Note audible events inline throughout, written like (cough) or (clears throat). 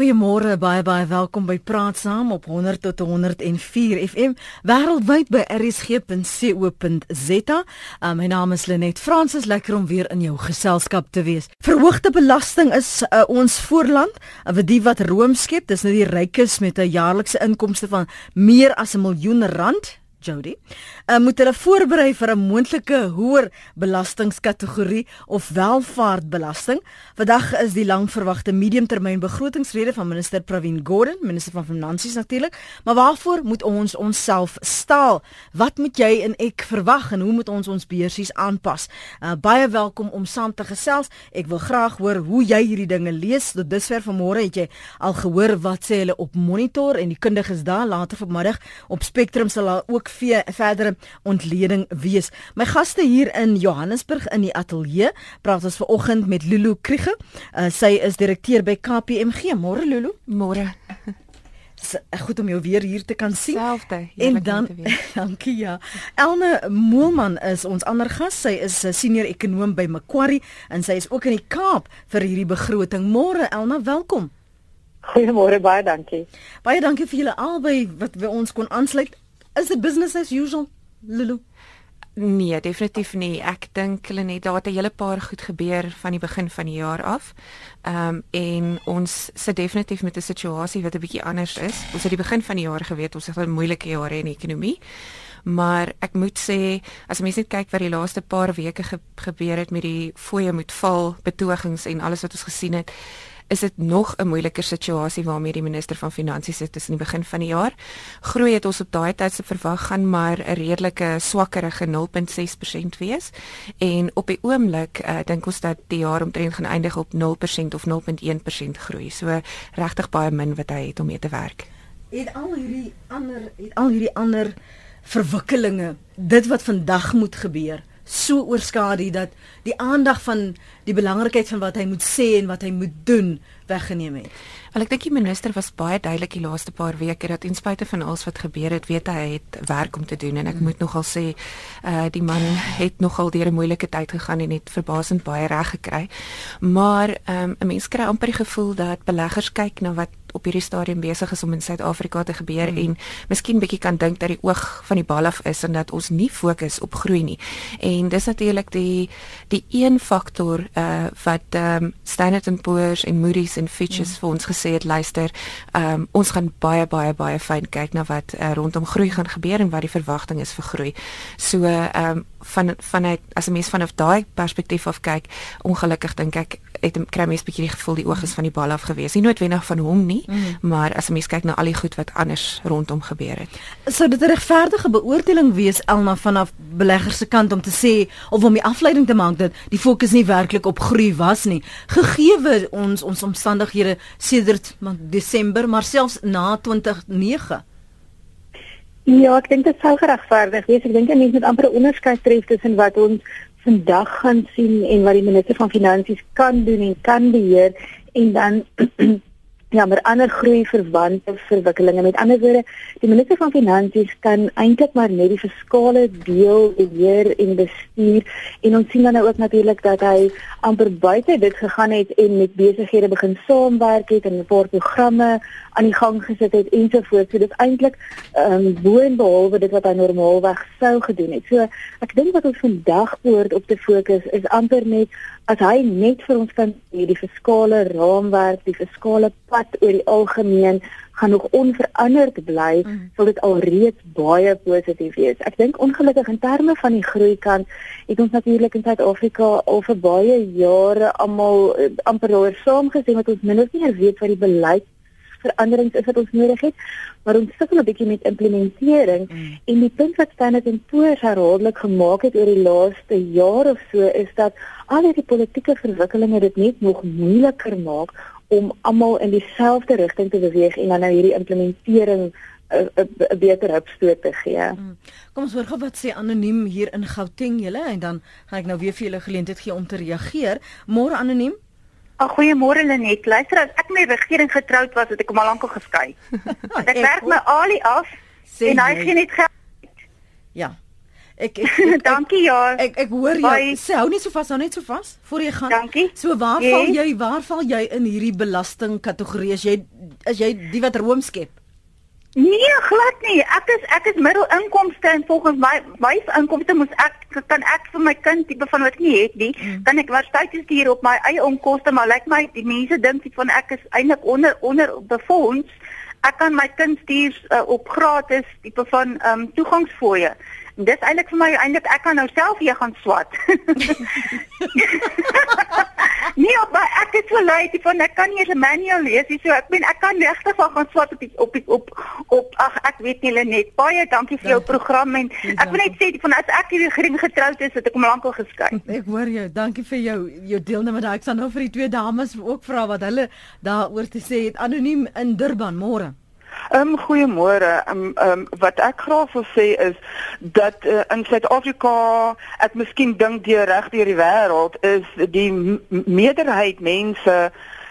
Goeiemôre, baie baie welkom by Praat Saam op 100 tot 104 FM wêreldwyd by rsg.co.za. Uh, my naam is Lenet Fransis, lekker om weer in jou geselskap te wees. Verhoogde belasting is uh, ons voorland, uh, die wat room skep, dis nou die rykes met 'n jaarlikse inkomste van meer as 'n miljoen rand Jody. Uh, moet hulle voorberei vir 'n moontlike hoër belastingskategorie of welvaartbelasting. Vandag is die langverwagte mediumtermyn begrotingsrede van minister Pravin Gordhan, minister van Finansies natuurlik. Maar waarvoor moet ons onsself staal? Wat moet jy en ek verwag en hoe moet ons ons beursies aanpas? Uh, baie welkom om saam te gesels. Ek wil graag hoor hoe jy hierdie dinge lees. Tot dusver vanmôre het jy al gehoor wat sê hulle op monitor en die kundiges daar later vanmiddag op Spectrum sal ook vir verdere ontleding wees. My gaste hier in Johannesburg in die ateljee praat ons vanoggend met Lulu Kriege. Uh, sy is direkteur by KPMG. Môre Lulu. Môre. goed om jou weer hier te kan sien. Selfde. En dan (laughs) dankie ja. Elne Moelman is ons ander gas. Sy is 'n senior ekonoom by Macquarie en sy is ook in die Kaap vir hierdie begroting. Môre Elna, welkom. Goeiemôre, baie dankie. Baie dankie vir julle albei wat by ons kon aansluit. Is dit business as usual, Lulu? Nee, definitief nie. Ek dink hulle net daar het 'n hele paar goed gebeur van die begin van die jaar af. Ehm um, en ons sit definitief met 'n situasie wat 'n bietjie anders is. Ons het die begin van die jaar geweet ons het 'n moeilike jaar in die ekonomie. Maar ek moet sê as mense net kyk wat die laaste paar weke ge gebeur het met die fooie moet val betogings en alles wat ons gesien het, is dit nog 'n moeiliker situasie waarmee die minister van finansies sit tussen die begin van die jaar. Groei het ons op daai tyd se verwag gaan maar 'n redelike swakkerige 0.6% wees en op die oomblik uh, dink ons dat die jaar omtrent gaan eindig op 0% of 0.1% groei. So regtig baie min wat hy het om mee te werk. Het al hierdie ander het al hierdie ander verwikkelinge dit wat vandag moet gebeur so oorskadu dat die aandag van die belangrikheid van wat hy moet sê en wat hy moet doen weggeneem het. Wel ek dink die minister was baie duidelik die laaste paar weke dat ten spyte van alles wat gebeur het, weet hy het werk om te doen en ek mm. moet nogal sê uh die man het nogal deur 'n moeilike tyd gegaan en het verbasend baie reg gekry. Maar um, 'n mens kry amper die gevoel dat beleggers kyk na wat op hierdie stadium besig is om in Suid-Afrika te gebeur mm. en miskien bietjie kan dink dat die oog van die bal af is en dat ons nie fokus op groei nie. En dis natuurlik die die een faktor uh wat um, Standard & Poor's en Moody's en Fitch's mm. vir ons gesê het luister, um, ons gaan baie baie baie fyn kyk na wat uh, rondom groei gaan gebeur en wat die verwagting is vir groei. So um, van vanuit as 'n mens vanaf daai perspektief af kyk, ongelukkig dink ek het kry mens bietjie die gevoel die oog is van die bal af gewees. Nie noodwendig van hom nie, mm. maar as 'n mens kyk na al die goed wat anders rondom gebeur het. Sou dit 'n regverdige beoordeling wees Elna vanaf beleggers se kant om te sê of om die afleiding te maak dat die fokus nie werklik op groei was nie, gegee ons ons omstandighede sedert Desember, maar selfs na 2009? Ja, ek dink dit sou geregverdig wees. Ek dink mense moet amper 'n onderskeid tref tussen wat ons vandag gaan sien en wat die minister van finansies kan doen en kan beheer en dan (clears throat) Ja, maar ander groei verwante verwikkelinge. Met ander woorde, die minister van finansies kan eintlik maar net die fiskale deel beheer en bestuur en ons sien dan nou ook natuurlik dat hy amper buite dit gegaan het en met besighede begin saamwerk het en 'n paar programme aan die gang gesit het ensovoorts. So dit eintlik ehm um, boonbehalwe dit wat hy normaalweg sou gedoen het. So ek dink wat ons vandag behoort op te fokus is amper net as hy net vir ons kan sê die fiskale raamwerk, die fiskale pad oor die algemeen gaan nog onveranderd bly, mm. sal dit alreeds baie positief wees. Ek dink ongelukkig in terme van die groei kant, het ons natuurlik in Suid-Afrika al vir baie jare almal uh, amper oor saamgesê met ons min of meer weet wat die beleid veranderings is wat ons nodig het, maar ons sukkel 'n bietjie met implementering mm. en die punt wat Standard & Poor's herhaaldelik gemaak het oor die laaste jaar of so is dat al die politieke verwikkelinge dit net nog moeiliker maak om almal in dieselfde rigting te beweeg en dan nou hierdie implementering 'n beter hupstoot te gee. Mm. Kom ons hoor gou wat sê anoniem hier in Gauteng julle en dan gaan ek nou weer vir julle geleentheid gee om te reageer. Môre anoniem. Ag goeiemôre Lenet. Luister as ek met die regering getroud was, het ek hom al lank al geskei. (laughs) ek werk my alie af Sê en hy gee net geld. Ja. Ek ek, ek, (laughs) ek Dankie ja. Ek ek hoor jou. Bye. Sê hou net so vas, hou net so vas voor jy gaan. Dankie. So waar Yes. val jy? Waar val jy in hierdie belastingkategorie? As jy as jy die wat room skep? Nee, glad nie. Ek is ek is middelinkomste en volgens my my inkomste moet ek kan ek vir my kind tipe van wat ek nie het nie, mm. kan ek universiteit stuur op my eie onkoste, maar lyk my die mense dink iets van ek is eintlik onder onder befonds. Ek kan my kind stuur uh, op gratis tipe van ehm um, toegangsfooie. En dis eintlik vir my eintlik ek kan nou self hier gaan swat. (laughs) lui tipe van ek kan nie eens 'n manual lees nie. So ek meen ek kan regtig wel gaan swat op die, op die, op op ag ek weet nie Lenet. Baie dankie vir jou Dankie. program en ek wil net sê van as ek hierdie gering getroud is, het ek hom lankal geskei. (laughs) Ek hoor jou. Dankie vir jou jou deelname daar. Ek sal nou vir die twee dames ook vra wat hulle daaroor te sê het anoniem in Durban môre. Ehm um, goeiemôre. Ehm um, um, wat ek graag wil sê is dat uh, in Suid-Afrika, ek miskien dink deur reg deur die wêreld is die meerderheid mense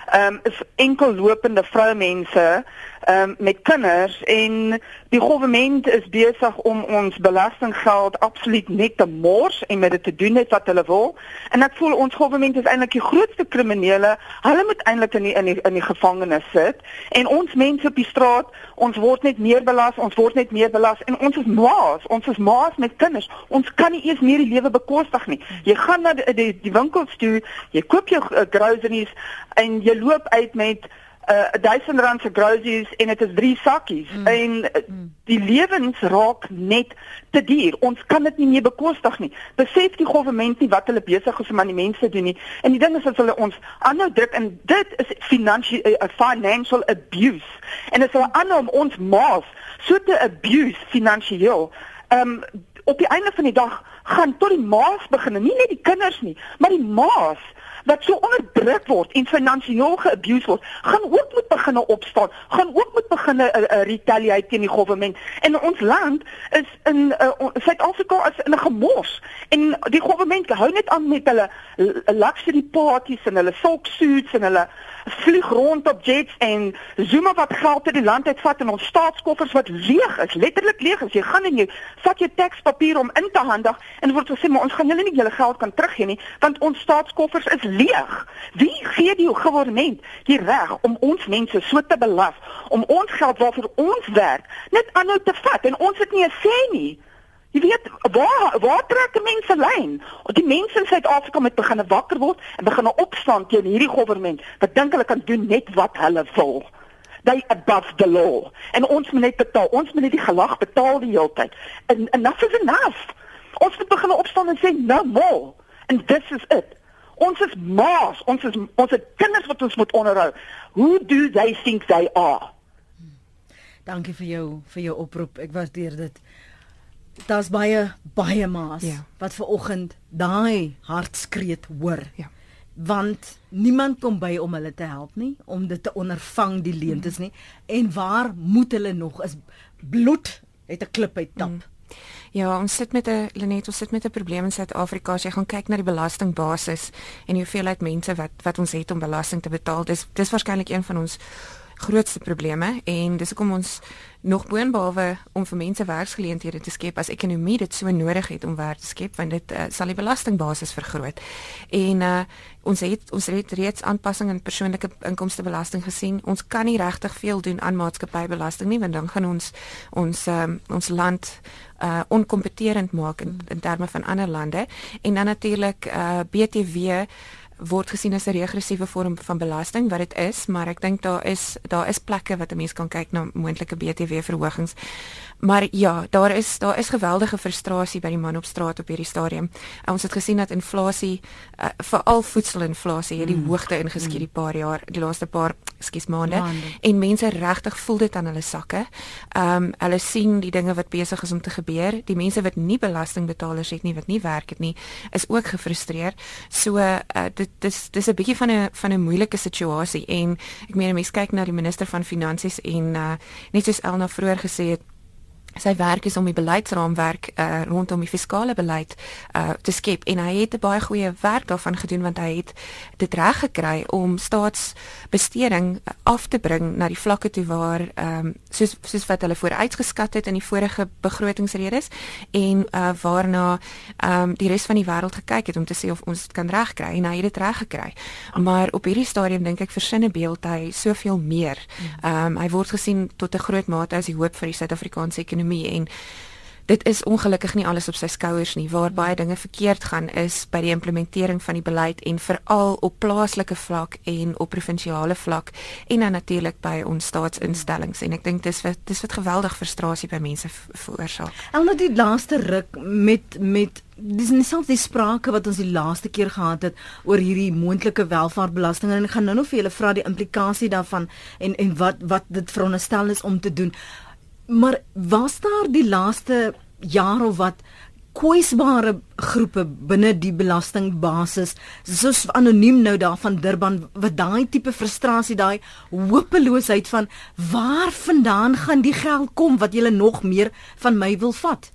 ehm um, is enkel lopende vroumense um, met kinders en die regering is besig om ons belastinggeld absoluut net te mors en met dit te doen net wat hulle wil. En ek voel ons regering is eintlik die grootste kriminele. Hulle moet eintlik in die in die in die gevangenis sit en ons mense op die straat, ons word net meer belas, ons word net meer belas en ons is maas, ons is maas met kinders. Ons kan nie eens meer die lewe bekostig nie. Jy gaan na die die, die winkels toe, jy koop jou uh, groceries en jy loop uit met uh 1000 rand se groceries en dit is drie sakkies mm. en uh, die lewens raak net te duur. Ons kan dit nie meer bekostig nie. Besef die regering nie wat hulle besig is om aan die mense doen nie. En die ding is dat hulle ons aanhou druk en dit is finansiële uh, financial abuse. En as hulle aanhou om ons maas so te abuse finansiëel, ehm um, op die einde van die dag gaan tot die maas begin, nie net die kinders nie, maar die maas wat so onderdruk word en finansiëel geabuse word, gaan ook moet begine opstaan, gaan ook moet begine 'n uh, uh, retaliate teen die regering. En ons land is in uh, on- Suid-Afrika is in 'n gemors en die regering hou net aan met hulle luxury parties en hulle silk suits en hulle vlieg rond op jets en Zuma wat geld uit die land uitvat en ons staatskoffers wat leeg is, letterlik leeg is. Jy gaan in jou vat jou tekspapier om in te handig en word gesê maar ons gaan julle nie julle geld kan teruggee nie want ons staatskoffers is leeg. Wie gee die regering die reg om ons mense so te belas om ons geld waarvoor ons werk net aanhou te vat en ons het nie 'n sê nie. Jy weet, waar waar trek mense lyn? Die mense in Suid-Afrika moet begin wakker word en begin opstaan teen hierdie regering wat dink hulle kan doen net wat hulle wil. They above the law. En ons moet net betaal. Ons moet net die gelag betaal die hele tyd. En enough is enough. Ons moet begin opstaan en sê no more. And this is it. Ons is maas, ons is ons het kinders wat ons moet onderhou. Who do they think they are? Dankie vir jou vir jou oproep. Ek waardeer dit. Daar's baie baie maas Ja. wat ver oggend daai hartskreet hoor. Ja. Want niemand kom by om hulle te help nie, om dit te ondervang die leemtes nie. En waar moet hulle nog is bloed het 'n klip uit tap. Mm. Ja, ons sit met 'n Lenet, ons sit met 'n probleem in Suid-Afrika as jy gaan kyk na die belastingbasis en die hoeveelheid mense wat wat ons het om belasting te betaal. Dis dis waarskynlik een van ons grootste probleme en dis hoekom ons nog boonbehalwe om vir mense werksgeleenthede te skep as ekonomie dit so nodig het om werk te skep want dit uh, sal die belastingbasis vergroot. En uh, ons het ons het reeds aanpassing in persoonlike inkomstebelasting gesien. Ons kan nie regtig veel doen aan maatskappybelasting nie want dan gaan ons ons um, ons land uh onkompeterend maak in, in terme van ander lande en dan natuurlik uh BTW word gesien as 'n regressiewe vorm van belasting wat dit is, maar ek dink daar is daar is plekke wat 'n mens kan kyk na moontlike BTW verhogings. Maar ja, daar is daar is geweldige frustrasie by die man op straat op hierdie stadium. Uh, ons het gesien dat inflasie uh, veral voedselinflasie het die mm. hoogte ingeskiet die paar jaar, die laaste paar skus maande Maande. en mense regtig voel dit aan hulle sakke. Ehm um, hulle sien die dinge wat besig is om te gebeur. Die mense wat nie belastingbetalers het nie, wat nie werk het nie, is ook gefrustreerd. So uh, dit dis dis 'n bietjie van 'n van 'n moeilike situasie en ek meen mense kyk na die minister van finansies en uh, net soos Elna vroeër gesê het sy werk is om die beleidsraamwerk uh, rondom die fiskale beleid uh, te skep en hy het 'n baie goeie werk daarvan gedoen want hy het dit reg gekry om staatsbesteding af te bring na die vlakke toe waar um, soos soos wat hulle vooruitgeskat het in die vorige begrotingsredes en uh, waarna um, die res van die wêreld gekyk het om te sê of ons dit kan regkry en hy het dit reg gekry. Maar op hierdie stadium dink ek versinne beeld hy soveel meer. Um, hy word gesien tot 'n groot mate as die hoop vir die Suid-Afrikaanse ekonomie ekonomie en dit is ongelukkig nie alles op sy skouers nie waar baie dinge verkeerd gaan is by die implementering van die beleid en veral op plaaslike vlak en op provinsiale vlak en dan natuurlik by ons staatsinstellings en ek dink dis wat dis wat geweldig frustrasie by mense veroorsaak. Nou die laaste ruk met met dis nie selfs die sprake wat ons die laaste keer gehad het oor hierdie moontlike welvaartbelasting en ek gaan nou nog vir julle vra die implikasie daarvan en en wat wat dit veronderstel is om te doen. Maar was daar die laaste jaar of wat kwesbare groepe binne die belastingbasis soos anoniem nou daar van Durban wat daai tipe frustrasie daai hopeloosheid van waar vandaan gaan die geld kom wat julle nog meer van my wil vat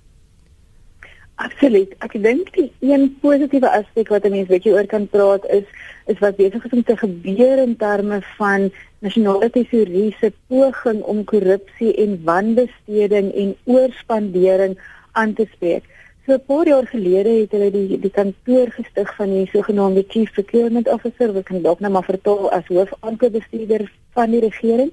Absoluut ek dink die een positiewe aspek wat 'n mens bietjie oor kan praat is is wat besig is om te gebeur in terme van nasionale tesourie se poging om korrupsie en wanbesteding en oorspandering aan te spreek. So 'n paar jaar gelede het hulle die die kantoor gestig van die sogenaamde Chief Procurement Officer, wat kan dalk nou maar vertaal as hoofaankoopbestuurder van die regering.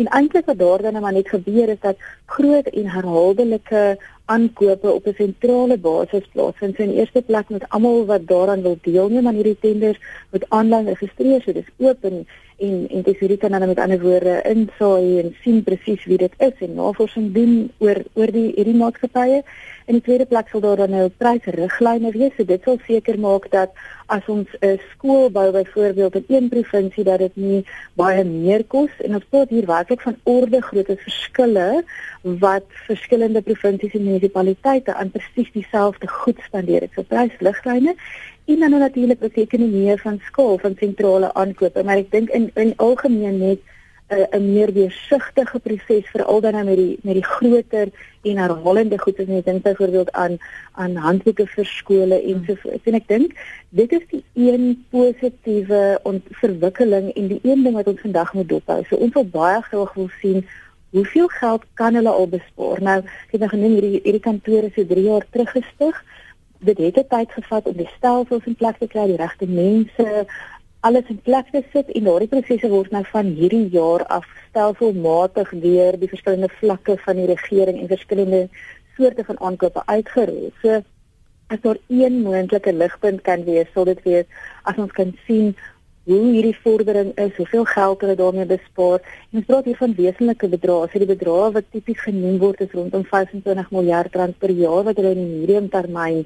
En eintlik wat daar dan maar net gebeur is dat groot en herhaaldelike aankope op 'n sentrale basis plaasvind. So in eerste plek met almal wat daaraan wil deelneem aan hierdie tenders moet aanlyn registreer. So dis oop en en en hierdie kan dan met ander woorde insaai en sien presies wie dit is en navorsing doen oor oor die hierdie maatskappye. In die tweede plek sal daar dan nou prysriglyne wees. So dit sal seker maak dat as ons 'n skool bou byvoorbeeld in een provinsie dat dit nie baie meer kos en ons praat hier werklik van orde grootte verskille wat verskillende provinsies en munisipaliteite aan presies dieselfde goed spandeer. Dit is prysliglyne en dan natuurlik ook ekonomie van skaal van sentrale aankope, maar ek dink in in algemeen net 'n uh, 'n meer weersigtige proses veral dan nou met die met die groter en herhalende goed as jy dink byvoorbeeld aan aan handboeke vir skole en so voort. En ek dink dit is die een positiewe ontwikkeling en die een ding wat ons vandag moet dophou. So ons wil baie graag wil sien hoeveel geld kan hulle al bespaar. Nou, ek het nou genoem hierdie hierdie kantore so 3 jaar terug gestig. Dit het 'n tyd gevat om die stelsels in plek te kry, die regte mense, alles in plek te sit en daardie prosesse word nou van hierdie jaar af stelselmatig deur die verskillende vlakke van die regering en verskillende soorte van aankope uitgerol. So as daar een moontlike ligpunt kan wees, sal dit wees as ons kan sien hoe hierdie vordering is, hoeveel geld hulle daarmee bespaar. En ons praat hier van wesenlike bedrae. So die bedrae wat tipies genoem word is rondom 25 miljard rand per jaar wat hulle in die medium termyn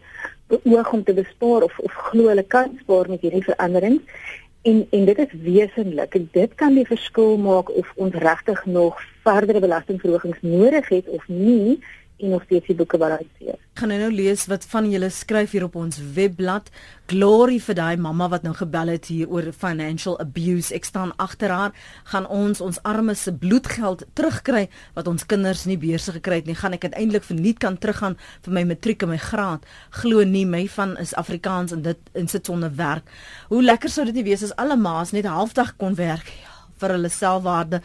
beoog om te bespaar of of glo hulle kan spaar met hierdie veranderings. En en dit is wesentlik. Dit kan die verskil maak of ons regtig nog verdere belastingverhogings nodig het of nie en of steeds die boeke balanseer. Ek gaan nou lees wat van julle skryf hier op ons webblad. Glory vir daai mamma wat nou gebel het hier oor financial abuse. Ek staan agter haar. Gaan ons ons armes se bloedgeld terugkry wat ons kinders nie beurse gekry het nie. Gaan ek uiteindelik verniet kan teruggaan vir my matriek en my graad. Glo nie my van is Afrikaans en dit in sit sonder werk. Hoe lekker sou dit nie wees as alle ma's net halfdag kon werk ja, vir hulle selfwaarde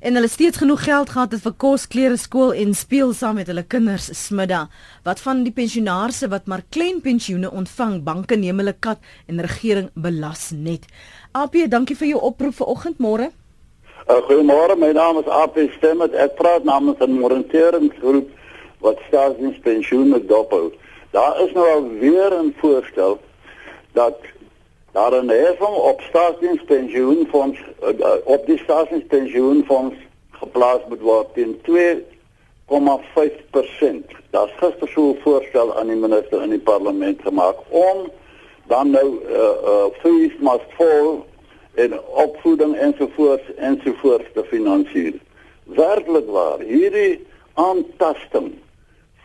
en hulle steeds genoeg geld gehad het vir kos, klere, skool en speel saam met hulle kinders smiddag. Wat van die pensionaarse wat maar klein pensioene ontvang, banke neem hulle kat en regering belas net. AP, dankie vir jou oproep vanoggend môre. Uh, Goeiemôre, my naam is AP Stemmet. Ek praat namens 'n moniteringsgroep wat staatspensioene dophou. Daar is nou al weer 'n voorstel dat daar 'n heffing op staatsdienspensioenfonds uh, op die staatsdienspensioenfonds geplaas moet word teen 2,5%. Daar's gister so 'n voorstel aan die minister in die parlement gemaak om dan nou uh uh fees must fall in opvoeding ensovoorts ensovoorts te finansier. Werklik waar, hierdie aantasting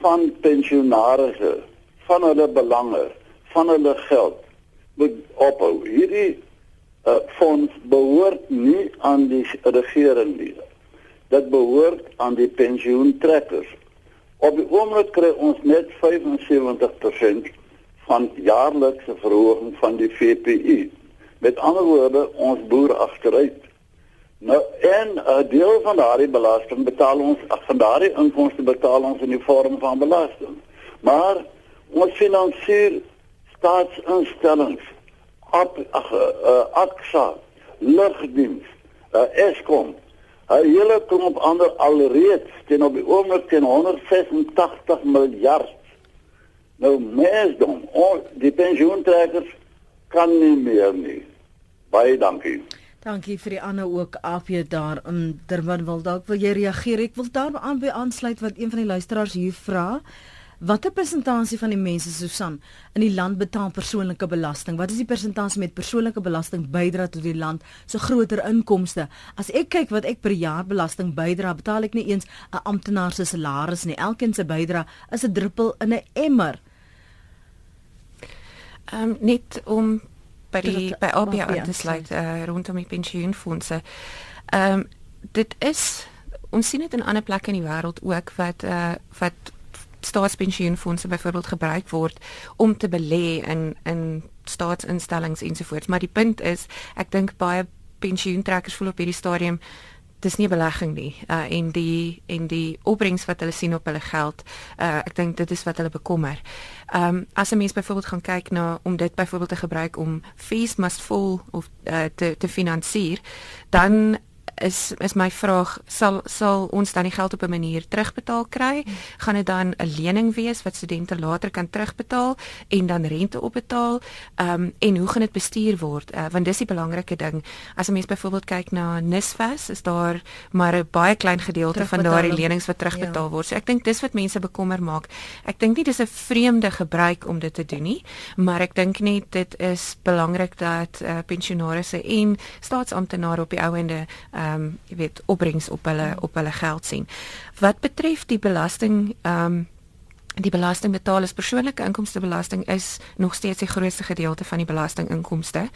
van pensionaarse, van hulle belange, van hulle geld moet ophou. Hierdie uh, fonds behoort nie aan die regering nie. Dit behoort aan die pensioentrekkers. Op die oomblik kry ons net 75% van jaarlikse verhoging van die VPI. Met ander woorde, ons boer agteruit. Nou en 'n deel van daardie belasting betaal ons van daardie inkomste betaal ons in die vorm van belasting. Maar ons finansier staatsinstellings, op ag uh, uh, AXA, lugdiens, uh, Eskom, 'n hele klomp ander alreeds teen op die oomblik teen 186 miljard. Nou mesdom, ons die pensioentrekkers kan nie meer nie. Baie dankie. Dankie vir die ander ook AP daar in Durban wil dalk wil jy reageer. Ek wil daar aan by aansluit wat een van die luisteraars hier vra. Watter persentasie van die mense Susan in die land betaal persoonlike belasting? Wat is die persentasie met persoonlike belasting bydra tot die land se groter inkomste? As ek kyk wat ek per jaar belasting bydra, betaal ek nie eens 'n amptenaar se salaris nie. Elkeen se bydra is 'n druppel in 'n emmer. Ehm um, net om by die by OBA aan te sluit uh, rondom die pensioenfondse. Ehm um, dit is ons sien dit in ander plekke in die wêreld ook wat uh, wat staatspensioenfondse byvoorbeeld gebruik word om te belê in in staatsinstellings ensovoorts. Maar die punt is, ek dink baie pensioentrekkers voel op hierdie stadium dis nie belegging nie uh, en die en die opbrengs wat hulle sien op hulle geld uh, ek dink dit is wat hulle bekommer. Ehm um, as 'n mens byvoorbeeld gaan kyk na om dit byvoorbeeld te gebruik om fees must fall of uh, te te finansier dan is is my vraag sal sal ons dan die geld op 'n manier terugbetaal kry? Gaan dit dan 'n lening wees wat studente later kan terugbetaal en dan rente opbetaal? Ehm um, en hoe gaan dit bestuur word? Uh, want dis die belangrike ding. As 'n mens byvoorbeeld kyk na NSFAS, is daar maar 'n baie klein gedeelte van daardie lenings wat terugbetaal ja. word. So ek dink dis wat mense bekommer maak. Ek dink nie dis 'n vreemde gebruik om dit te doen nie, maar ek dink net dit is belangrik dat uh, pensionaarsse en staatsamptenare op die ou ende uh, ehm um, jy weet opbrengs op hulle op hulle geld sien. Wat betref die belasting ehm um, die belastingbetalers persoonlike inkomstebelasting is nog steeds die grootste gedeelte van die belastinginkomste.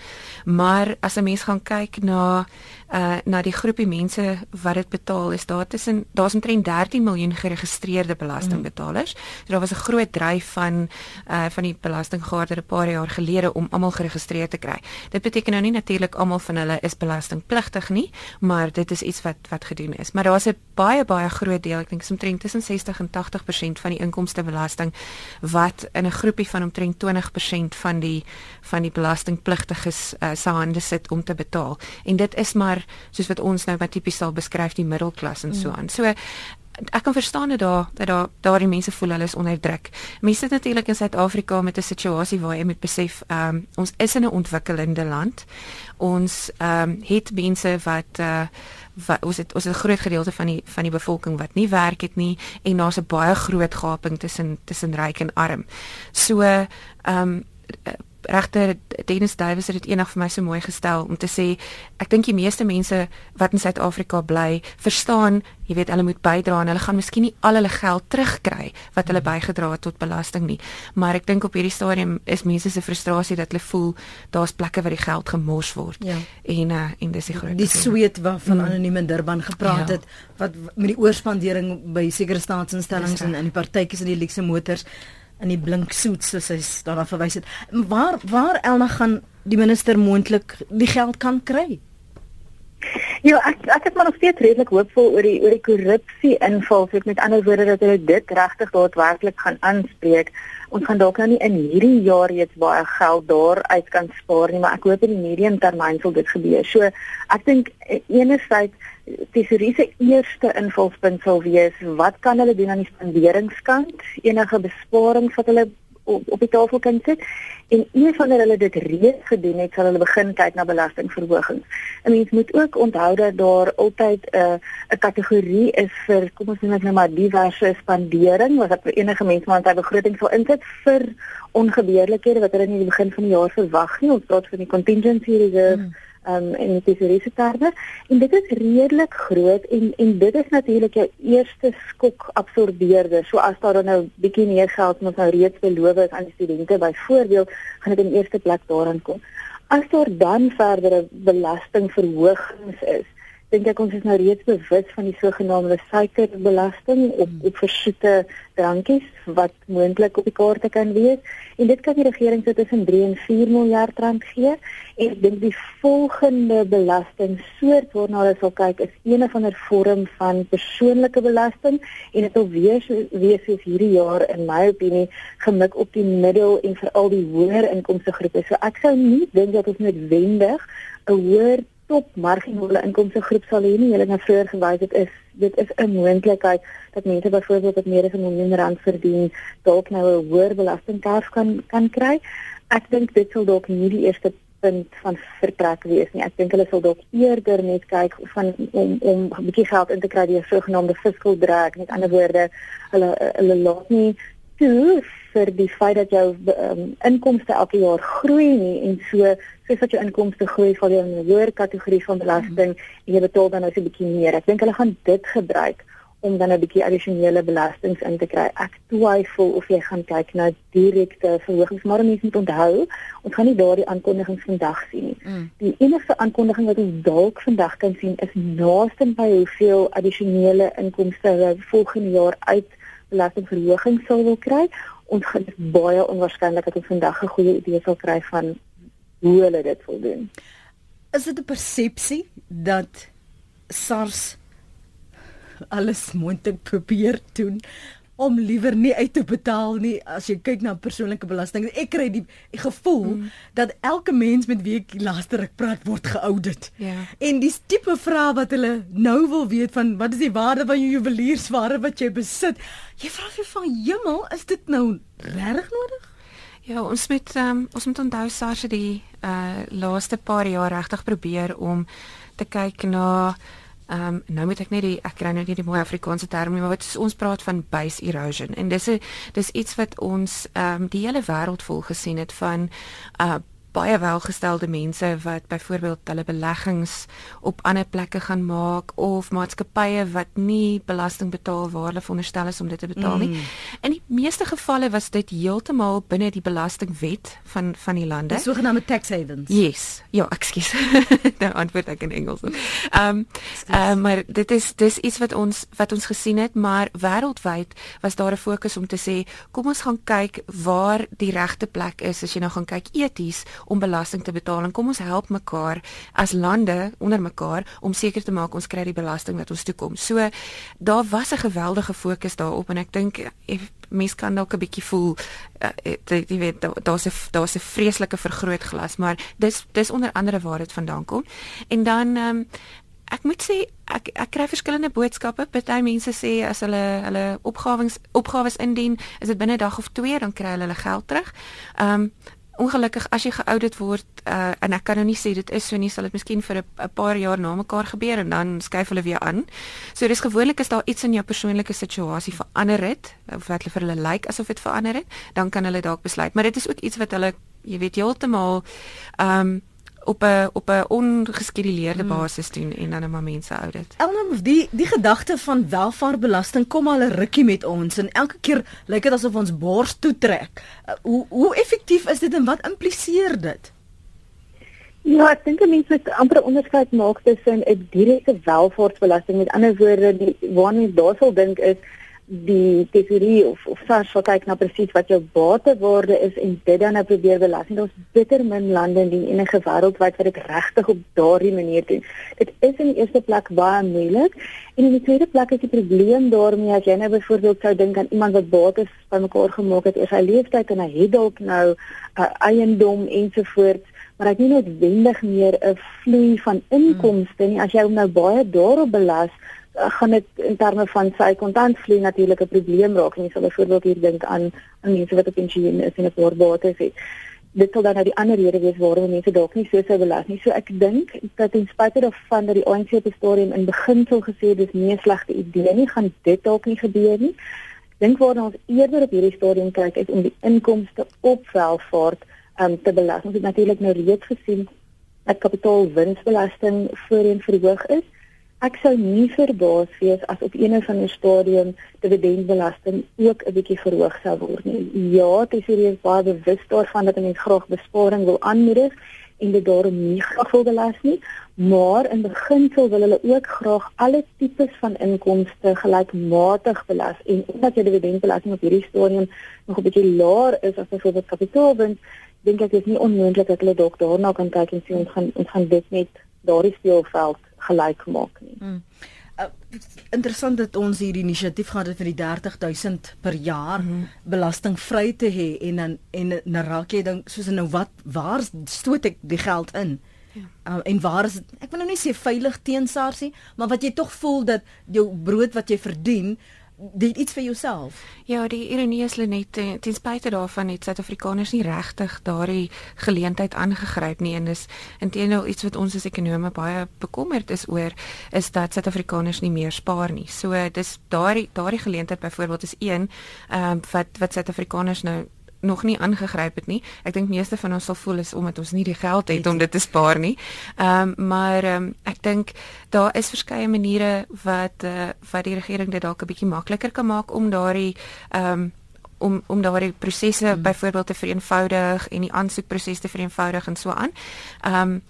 Maar as 'n mens gaan kyk na uh na die groepie mense wat dit betaal, is daar tussen daar's omtrent 13 miljoen geregistreerde belastingbetalers. So daar was 'n groot dryf van uh van die belastinggaarde 'n paar jaar gelede om almal geregistreer te kry. Dit beteken nou nie natuurlik almal van hulle is belastingpligtig nie, maar dit is iets wat wat gedoen is. Maar daar's 'n baie baie groot deel, ek dink omtrent tussen 60 en 80% van die inkomste belasting wat in 'n groepie van omtrent 20% van die van die belastingpligtiges uh, se hande sit om te betaal. En dit is maar soos wat ons nou wat tipies sal beskryf die middelklas en so mm. aan. So ek kan verstaan dat daar dat daar daardie mense voel hulle is onder druk. Mense sit natuurlik in Suid-Afrika met 'n situasie waar jy moet besef, ehm um, ons is in 'n ontwikkelende land. Ons ehm um, het mense wat uh wat ons het ons het 'n groot gedeelte van die van die bevolking wat nie werk het nie en daar's 'n baie groot gaping tussen tussen ryk en arm. So ehm um, regter Dennis Davies het dit eendag vir my so mooi gestel om te sê ek dink die meeste mense wat in Suid-Afrika bly verstaan jy weet hulle moet bydra en hulle gaan miskien nie al hulle geld terugkry wat hulle bygedra het tot belasting nie maar ek dink op hierdie stadium is mense se frustrasie dat hulle voel daar's plekke waar die geld gemors word ja. en uh, en dis die groot die sweet waarvan mm. anoniem in Durban gepraat ja. het wat met die oorspandering by sekere staatsinstellings en in die partytjies en die luxe motors in die blink soet soos hy daarna verwys het. Waar waar Elna gaan die minister moontlik die geld kan kry? Ja, ek ek het maar nog steeds redelik hoopvol oor die oor die korrupsie inval, so met ander woorde dat hulle dit regtig daadwerklik gaan aanspreek. Ons gaan dalk nou nie in hierdie jaar reeds baie geld daar uit kan spaar nie, maar ek hoop in die medium termyn sal dit gebeur. So, ek dink eh, enerzijds tesorie se eerste invalspunt sal wees wat kan hulle doen aan die spanderingskant enige besparings wat hulle op, op die tafel kan sit en een van hulle dit reeds gedoen het sal hulle begin kyk na belastingverhogings. 'n Mens moet ook onthou dat daar altyd 'n uh, 'n kategorie is vir kom ons noem dit nou maar diverse spandering wat vir enige mens maar sy begroting sal insit vir ongebeurlikhede wat hulle in die begin van die jaar verwag nie. Ons praat van die contingency reserve hmm um, en dit is risikoterme en dit is redelik groot en en dit is natuurlik jou eerste skok absorbeerder. So as daar dan nou bietjie meer geld moet nou reeds beloof is aan die studente byvoorbeeld, gaan dit in eerste plek daaraan kom. As daar dan verdere belastingverhogings is, dink ek ons is nou reeds bewus van die sogenaamde suikerbelasting op op versoete drankies wat moontlik op die kaarte kan wees. En dit kan die regering so tussen 3 en 4 miljard rand gee. En ek dink die volgende belastingsoort waarna hulle sal kyk is een of ander vorm van persoonlike belasting. En dit wil wees wees soos hierdie jaar in my opinie gemik op die middel en veral die hoër inkomste groepe. So ek sou nie dink dat ons noodwendig 'n hoër top marginale inkomste groep sal hê nie. Hulle het nou vroeër gewys dit is dit is 'n moontlikheid dat mense byvoorbeeld wat meer as 'n miljoen rand verdien, dalk nou 'n hoër belastingtarief kan kan kry. Ek dink dit sal dalk nie die eerste punt van vertrek wees nie. Ek dink hulle sal dalk eerder net kyk van om om 'n bietjie geld in te kry deur sogenaamde fiscal drag. Met ander woorde, hulle hulle laat nie toe vir die feit dat jou um, inkomste elke jaar groei nie en so soos wat jou inkomste groei val jy in 'n hoër kategorie van belasting mm. en jy betaal dan nou so 'n bietjie meer. Ek dink hulle gaan dit gebruik om dan 'n bietjie addisionele belastings in te kry. Ek twyfel of jy gaan kyk na direkte verhogings, maar mense moet onthou, ons gaan nie daardie aankondigings vandag sien nie. Mm. Die enigste aankondiging wat ons dalk vandag kan sien is naaste by hoeveel addisionele inkomste hulle volgende jaar uit belastingverhoging sal wil kry. Ons gaan baie onwaarskynlik dat ons vandag 'n goeie idee sal kry van hoe hulle dit wil doen. Is dit 'n persepsie dat SARS alles moontlik probeer doen om liewer nie uit te betaal nie as jy kyk na persoonlike belasting. Ek kry die, die gevoel mm. dat elke mens met wie ek laasterik praat word geaudit. Ja. En dis tipe vrae wat hulle nou wil weet van wat is die waarde van jou juweliersware wat jy besit? Jy vra vir van hemel, is dit nou regtig nodig? Ja, ons moet um, ons moet onthou SARS het die uh laaste paar jaar regtig probeer om te kyk na Ehm um, nou moet ek net die ek kry nou nie die mooi Afrikaanse term nie, maar wat ons praat van base erosion. En dis 'n dis iets wat ons ehm um, die hele wêreld vol gesien het van uh baie welgestelde mense wat byvoorbeeld hulle beleggings op ander plekke gaan maak of maatskappye wat nie belasting betaal waar hulle veronderstel is om dit te betaal nie. Mm. In die meeste gevalle was dit heeltemal binne die belastingwet van van die lande. Die sogenaamde tax havens. Yes. Ja, ekskuus. (laughs) nou antwoord ek in Engels. Ehm um, um, maar dit is dis iets wat ons wat ons gesien het, maar wêreldwyd was daar 'n fokus om te sê, kom ons gaan kyk waar die regte plek is as jy nou gaan kyk eties om belasting te betaal en kom ons help mekaar as lande onder mekaar om seker te maak ons kry die belasting wat ons toekom. So daar was 'n geweldige fokus daarop en ek dink eh, mense kan dalk 'n bietjie voel uh, jy weet daar's 'n daar's 'n vreeslike vergrootglas, maar dis dis onder andere waar dit vandaan kom. En dan um, Ek moet sê ek ek kry verskillende boodskappe. Party mense sê as hulle hulle opgawes opgawes indien, is dit binne 'n dag of 2 dan kry hulle hulle geld terug. Ehm um, ongelukkig as jy geoudit word uh, en ek kan nou nie sê dit is so nie sal dit miskien vir 'n paar jaar na mekaar gebeur en dan skuif hulle weer aan. So dis gewoonlik as daar iets in jou persoonlike situasie verander het of wat hulle vir hulle lyk like, asof dit verander het, dan kan hulle dalk besluit, maar dit is ook iets wat hulle jy weet heeltemal ehm um, op 'n op 'n ongeskeduleerde hmm. basis doen en dan 'n maar mense hou dit. Elnam die die gedagte van welvaartbelasting kom al 'n rukkie met ons en elke keer lyk dit asof ons bors toe trek. Uh, hoe hoe effektief is dit en wat impliseer dit? Ja, ek dink mense moet amper onderskeid maak tussen 'n direkte welvaartsbelasting met ander woorde die waarna jy daar sal dink is die tesorie of of SARS sal kyk na presies wat jou batewaarde is en dit dan nou probeer belas. En daar's bitter min lande in die enige wêreldwyd wat dit regtig op daardie manier doen. Dit is in die eerste plek baie moeilik en in die tweede plek is die probleem daarmee as jy nou byvoorbeeld sou dink aan iemand wat bates bymekaar gemaak het oor sy lewe tyd en hy het dalk nou 'n uh, eiendom ensovoorts maar het nie noodwendig meer 'n vloei van inkomste nie as jy hom nou baie daarop belas gaan dit in terme van sy kontantvloei natuurlik 'n probleem raak en jy sal byvoorbeeld hier dink aan aan mense wat op pensioen is en 'n paar bates het. Dit sal dan nou die ander rede wees waarom mense dalk nie so sou belas nie. So ek dink dat ten spyte daarvan dat die ANC op die stadium in beginsel gesê dis nie 'n slegte idee nie, gaan dit dalk nie gebeur nie. Dink waar ons eerder op hierdie stadium kyk is om die inkomste op welvaart um, te belas. Ons het natuurlik nou reeds gesien dat kapitaalwinsbelasting voorheen verhoog is. Ek sou nie verbaas wees as op een of ander stadium dividendbelasting ook 'n bietjie verhoog sou word nie. Ja, dit is baie bewus daarvan dat mense graag besparing wil aanmoedig en dit daarom nie graag wil belas nie, maar in beginsel wil hulle ook graag alle tipes van inkomste gelykmatig belas en omdat jy dividendbelasting op hierdie stadium nog 'n bietjie laer is as byvoorbeeld kapitaalwins, dink ek is nie onmoontlik dat hulle dalk daarna kan kyk en sê ons gaan ons gaan dit net daardie speelveld gelyk maak nie. Hmm. Uh, interessant dat ons hierdie inisiatief gehad het vir die 30000 per jaar mm -hmm. belastingvry te hê en dan en dan raak jy dan soos nou wat waar stoot ek die geld in? Ja. Uh, en waar is dit? Ek wil nou nie sê veilig teen SARS nie, maar wat jy tog voel dat jou brood wat jy verdien dit iets vir jouself. Ja, die ironie is net eh, ten spyte daarvan het Suid-Afrikaners nie regtig daardie geleentheid aangegryp nie en is intenoel iets wat ons as ekonome baie bekommerd is oor is dat Suid-Afrikaners nie meer spaar nie. So dis daardie daardie geleentheid byvoorbeeld is een ehm um, wat wat Suid-Afrikaners nou nog nie aangegryp het nie. Ek dink meeste van ons sal voel is omdat ons nie die geld het om dit te spaar nie. Ehm um, maar ehm um, ek dink daar is verskeie maniere wat eh uh, wat die regering dit dalk 'n bietjie makliker kan maak om daardie ehm um, om om daardie prosesse hmm. byvoorbeeld te vereenvoudig en die aansoekproses te vereenvoudig en so aan. Ehm um,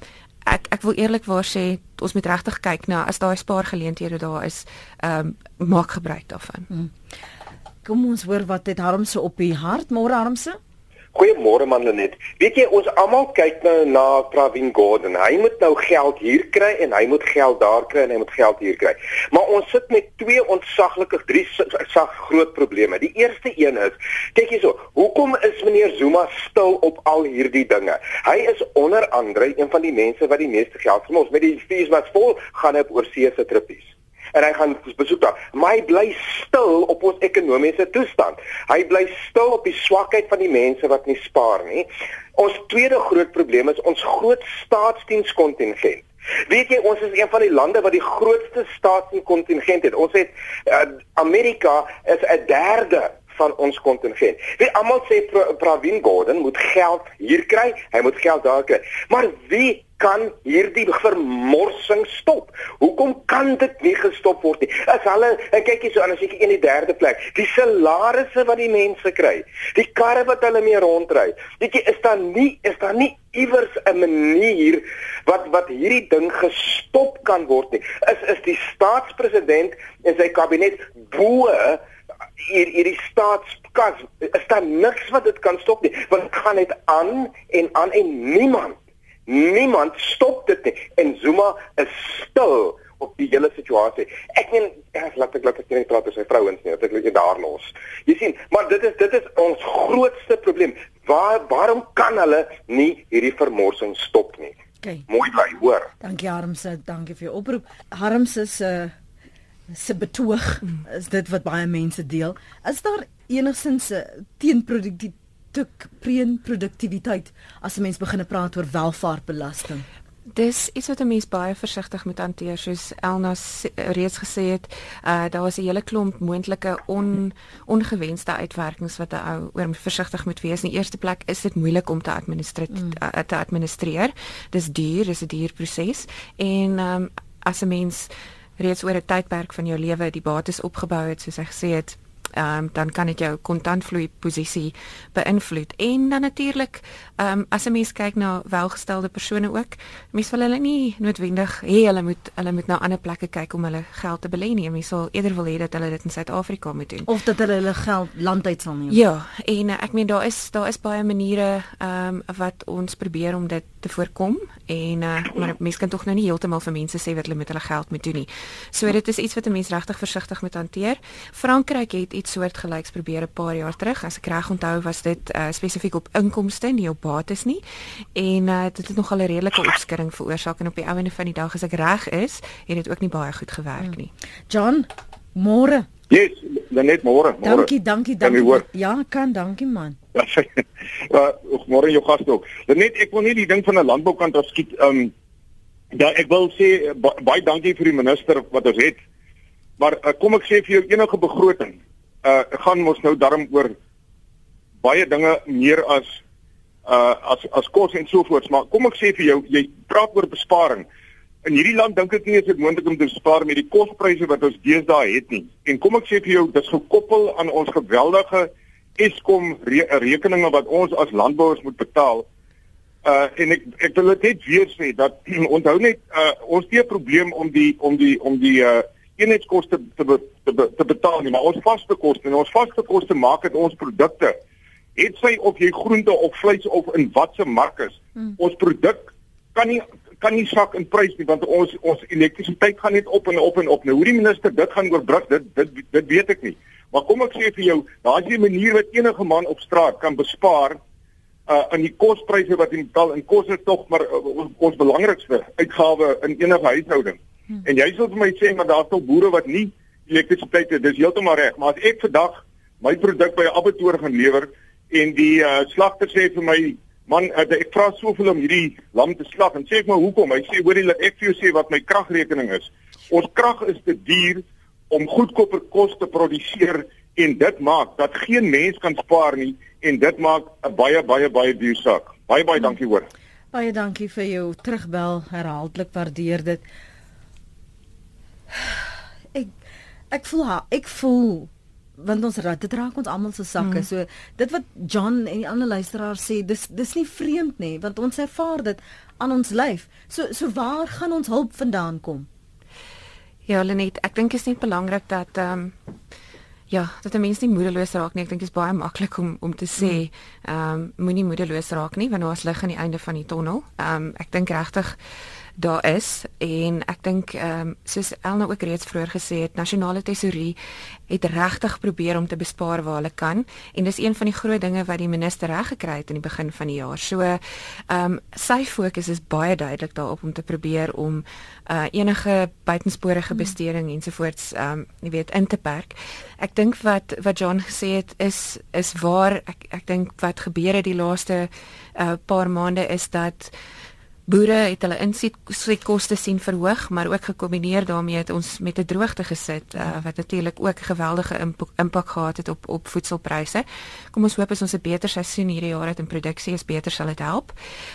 ek ek wil eerlikwaar sê ons moet regtig kyk na as daai spaargeleenthede daar is, ehm um, maak gebruik daarvan. Hmm. Kom ons hoor wat het Harmse op die hart, môre Harmse? Goeiemôre man Lenet. Weet jy ons almal kyk nou na Pravin Gordhan. Hy moet nou geld hier kry en hy moet geld daar kry en hy moet geld hier kry. Maar ons sit met twee ontsaglike drie sag groot probleme. Die eerste een is, kyk hierso, hoekom is meneer Zuma stil op al hierdie dinge? Hy is onder andere een van die mense wat die meeste geld vir ons met die fees wat vol gaan op oorsee se trippies en hy gaan besoek daar. Maar hy bly stil op ons ekonomiese toestand. Hy bly stil op die swakheid van die mense wat nie spaar nie. Ons tweede groot probleem is ons groot staatsdienskontingent. Weet jy ons is een van die lande wat die grootste staatsdienskontingent het. Ons het uh, Amerika is 'n derde van ons kontingent. Wie almal sê Pravin Gordhan moet geld hier kry, hy moet geld daar kry. Maar wie kan hierdie vermorsing stop? Hoekom kan dit nie gestop word nie? As hulle en kyk hier so as ek in die derde plek, die salarisse wat die mense kry, die karre wat hulle mee rondry. Weet jy, is daar nie is daar nie iewers 'n manier wat wat hierdie ding gestop kan word nie? Is is die staatspresident en sy kabinet bo hier hierdie staatskas is daar niks wat dit kan stop nie want dit gaan net aan en aan en niemand niemand stop dit nie en Zuma is stil op die hele situasie ek meen ek laat ek laat ek net praat oor sy vrouens nie dat ek net daar los jy sien maar dit is dit is ons grootste probleem waar waarom kan hulle nie hierdie vermorsing stop nie Okay. Mooi bly, hoor. Dankie Harmse, dankie vir jou oproep. Harmse se uh, se betoog mm. is dit wat baie mense deel. Is daar enigsins 'n teenproduktief produktiwiteit as 'n mens begin praat oor welvaartbelasting? Dis iets wat 'n mens baie versigtig moet hanteer soos Elna reeds gesê het. Uh daar was 'n hele klomp moontlike on ongewenste uitwerkings wat 'n ou oor versigtig moet wees. In die eerste plek is dit moeilik om te administreer mm. uh, te administreer. Dis duur, dis 'n duur proses en um, as 'n mens reeds oor 'n tydperk van jou lewe die bates opgebou het soos hy gesê het ehm um, dan kan dit jou kontantvloei posisie beïnvloed. En dan natuurlik, ehm um, as 'n mens kyk na welgestelde persone ook, mense wil hulle nie noodwendig hê hulle moet hulle moet na ander plekke kyk om hulle geld te belê nie. Mense sal eerder wil hê dat hulle dit in Suid-Afrika moet doen of dat hulle hulle geld landuit sal neem. Ja, en uh, ek meen daar is daar is baie maniere ehm um, wat ons probeer om dit te voorkom en uh, maar mense kan tog nou nie heeltemal vir mense sê wat hulle met hulle geld moet doen nie. So dit is iets wat 'n mens regtig versigtig moet hanteer. Frankryk het iets soortgelyks probeer 'n paar jaar terug. As ek reg onthou, was dit uh, spesifiek op inkomste, nie op bates nie. En uh, dit het nogal 'n redelike opskudding veroorsaak en op die ou ende van die dag as ek reg is, het dit ook nie baie goed gewerk nie. John, môre. Yes, dan net môre, môre. Dankie, dankie, dankie. Kan ja, kan, dankie man. (laughs) Ja, môre jou gas ook. Net ek wil nie die ding van 'n landboukant afskiet. Um, ja, ek wil sê baie dankie vir die minister wat ons het. Maar uh, kom ek sê vir jou enige begroting uh gaan mos nou darm oor baie dinge meer as uh as as kos en so voort maar kom ek sê vir jou jy praat oor besparing. In hierdie land dink ek nie is dit moontlik om te spaar met die kospryse wat ons deesdae het nie. En kom ek sê vir jou dis gekoppel aan ons geweldige Eskom re rekeninge wat ons as landbouers moet betaal. Uh en ek ek wil net weer sê dat (clears throat) onthou net uh ons het 'n probleem om die om die om die uh eenheidskoste te be, te, be, te betaal nie, maar ons vaste koste en ons vaste koste maak dit ons produkte het sy of jy groente of vleis of in watse mark is. Hmm. Ons produk kan nie kan nie sak in prys nie want ons ons elektrisiteit gaan net op en op en op. Nou hoe die minister dit gaan oorbrug, dit dit dit weet ek nie. Maar kom ek sê vir jou, daar's 'n manier wat enige man op straat kan bespaar uh in die kospryse wat hy betaal. En kos is tog maar uh, ons belangrikste uitgawe in enige huishouding. Hmm. En jy sal vir my sê maar daar's tog boere wat nie elektrisiteit het. Dis heeltemal reg, maar as ek vandag my produk by 'n abattoir gaan lewer en die uh, slagter sê vir my Man, ek vra soveel om hierdie lam te slag en sê ek maar hoekom? Hy sê hoorie dat ek vir jou sê wat my kragrekening is. Ons krag is te duur om goedkoper kos te produseer en dit maak dat geen mens kan spaar nie en dit maak 'n baie baie baie duur saak. Baie baie dankie hoor. Baie dankie vir jou terugbel. Herhaaldelik waardeer dit. Ek ek voel ek voel want ons raak dit raak ons almal se sakke. Mm. So dit wat John en die ander luisteraars sê, dis dis nie vreemd nie, want ons ervaar dit aan ons lyf. So so waar gaan ons hulp vandaan kom? Ja, Lenet, ek dink is net belangrik dat ehm um, ja, dat 'n mens nie moedeloos raak nie. Ek dink dit is baie maklik om om te sê, mm. ehm um, moenie moedeloos raak nie want daar's lig aan die einde van die tonnel. Ehm um, ek dink regtig daar is en ek dink ehm um, soos Elna ook reeds vroeër gesê het, nasionale tesourie het regtig probeer om te bespaar waar hulle kan en dis een van die groot dinge wat die minister reg gekry het in die begin van die jaar. So ehm um, sy fokus is baie duidelik daarop om te probeer om uh enige buitensporige hmm. besteding ensovoorts ehm um, jy weet in te perk. Ek dink wat wat John gesê het is is waar ek ek dink wat gebeur het die laaste uh paar maande is dat Boere het hulle insetkoste sien verhoog, maar ook gekombineer daarmee het ons met 'n droogte gesit uh, wat natuurlik ook geweldige impak gehad het op op voedselpryse. Kom ons hoop as ons 'n beter seisoen hierdie jaar het en produksie is beter sal dit help.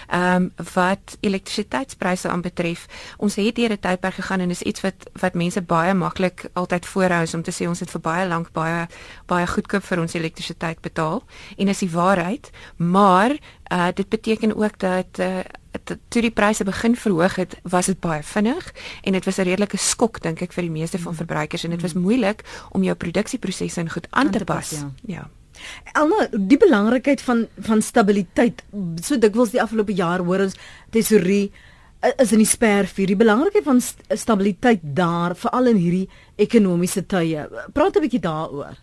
Ehm um, wat elektrisiteitspryse aanbetref, ons het deur 'n tydperk gegaan en is iets wat wat mense baie maklik altyd voorhou om te sê ons het vir baie lank baie baie goedkoop vir ons elektrisiteit betaal en is die waarheid, maar uh, dit beteken ook dat uh, toe die pryse begin verhoog het, was dit baie vinnig en dit was 'n redelike skok dink ek vir die meeste van verbruikers en dit was moeilik om jou produksieprosesse in goed aan te pas. Ja. ja. Alna, die belangrikheid van van stabiliteit. So dikwels die afgelope jaar hoor ons tesourie is in die spervuur. Die belangrikheid van st stabiliteit daar, veral in hierdie ekonomiese tye. Praat 'n bietjie daaroor.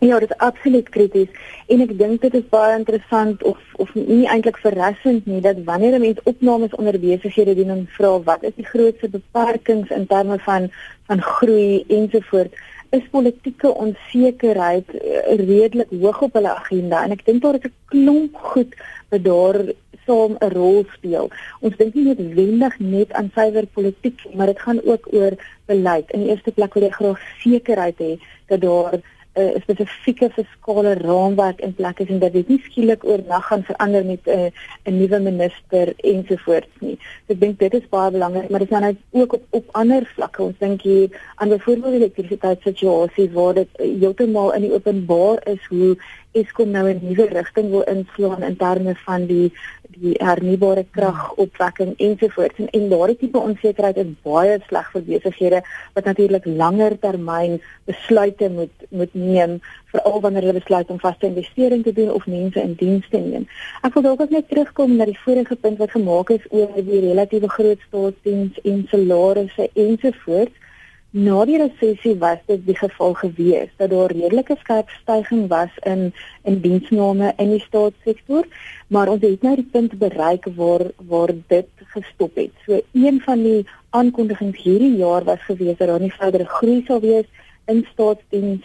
Ja, dit is absoluut krities en ek dink dit is baie interessant of of nie eintlik verrassend nie dat wanneer 'n mens opnames onder besighede doen en vra wat is die grootste beperkings in terme van van groei ensovoorts is politieke onsekerheid uh, redelik hoog op hulle agenda en ek dink daar is 'n klomp goed wat daar saam 'n rol speel. Ons dink nie noodwendig net aan suiwer politiek, maar dit gaan ook oor beleid. In die eerste plek wil jy graag sekerheid hê dat daar 'n uh, spesifieke fiskale raamwerk in plek is en dat dit nie skielik oornag gaan verander met 'n uh, 'n nuwe minister ensovoorts nie. So ek dink dit is baie belangrik, maar dit is nou ook op op ander vlakke. Ons dink hier aan byvoorbeeld die elektrisiteitssituasie waar dit heeltemal in die openbaar is hoe Eskom nou 'n nuwe rigting wil inslaan in terme van die die hernubare kragopwekking ensovoorts en, en daardie tipe onsekerheid is baie sleg vir besighede wat natuurlik langer termyn besluite moet moet neem veral wanneer hulle besluit om vaste investering te doen of mense in diens te neem. Ek wil dalk ook net terugkom na die vorige punt wat gemaak is oor die relatiewe groot staatsdiens en salarisse ensovoorts. Na die resessie was dit die geval gewees dat daar redelike skerp stygings was in in diensname in die staatssektor, maar ons het nou die punt bereik waar waar dit gestop het. So een van die aankondigings hierdie jaar was gewees dat daar nie verdere groei sal wees in staatsdiens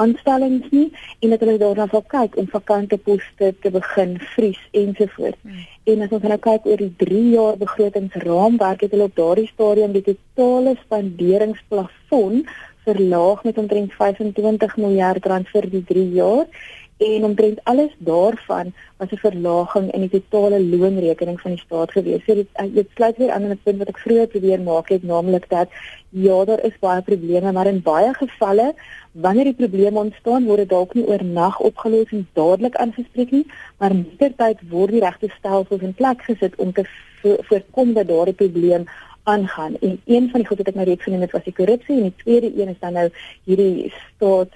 aanstellings nie en dat hulle daarna sal kyk om vakante poste te begin vries ensovoorts. Hmm. En as ons nou kyk oor die 3 jaar begrotingsraamwerk het hulle op daardie stadium die totale spanderingsplafon verlaag met omtrent 25 miljard rand vir die 3 jaar en omtrent alles daarvan was 'n verlaging in die totale loonrekening van die staat gewees. So dit dit sluit weer aan met 'n punt wat ek vroeër probeer maak het, naamlik dat ja, daar is baie probleme, maar in baie gevalle wanneer die probleme ontstaan, word dit dalk nie oornag opgelos en dadelik aangespreek nie, maar mettertyd word die regte stelsels in plek gesit om te voorkom dat daardie probleem aangaan. En een van die goed wat ek nou reeds genoem het was die korrupsie en die tweede een is dan nou hierdie staat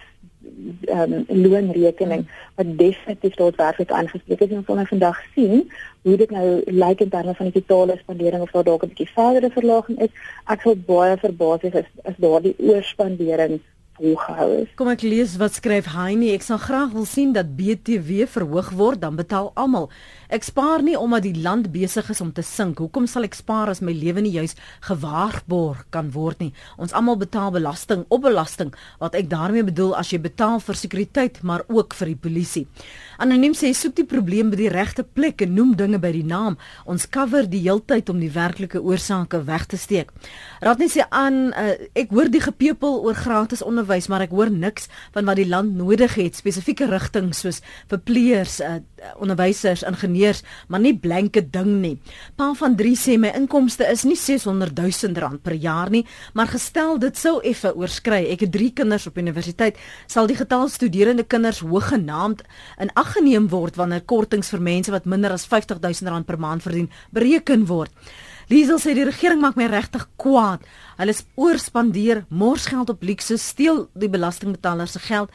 ehm um, loonrekening wat definitief tot werklik aangespreek is en ons gaan vandag sien hoe dit nou lyk in terme van die totale spandering of daar dalk 'n bietjie verdere verlaging is. Ek sou baie verbaas wees as as daardie oorspandering volgehou is. Kom ek lees wat skryf Heinie, ek sal graag wil sien dat BTW verhoog word, dan betaal almal. Ek spaar nie omdat die land besig is om te sink. Hoekom sal ek spaar as my lewe nie juis gewaarborg kan word nie? Ons almal betaal belasting op belasting. Wat ek daarmee bedoel as jy betaal vir sekuriteit, maar ook vir die polisie. Anoniem sê soek die probleem by die regte plek en noem dinge by die naam. Ons cover die heeltyd om die werklike oorsake weg te steek. Net sê aan uh, ek hoor die gepepel oor gratis onderwys, maar ek hoor niks van wat die land nodig het, spesifieke rigtings soos verpleegers, uh, onderwysers, ingenieurs ingenieurs, maar nie blanke ding nie. Pa van 3 sê my inkomste is nie 600 000 rand per jaar nie, maar gestel dit sou effe oorskry. Ek het 3 kinders op universiteit, sal die getal studerende kinders hoëgenaamd in ag geneem word wanneer kortings vir mense wat minder as 50 000 rand per maand verdien bereken word. Liesel sê die regering maak my regtig kwaad. Hulle oorspandeer morsgeld op luukse, steel die belastingbetalers se geld.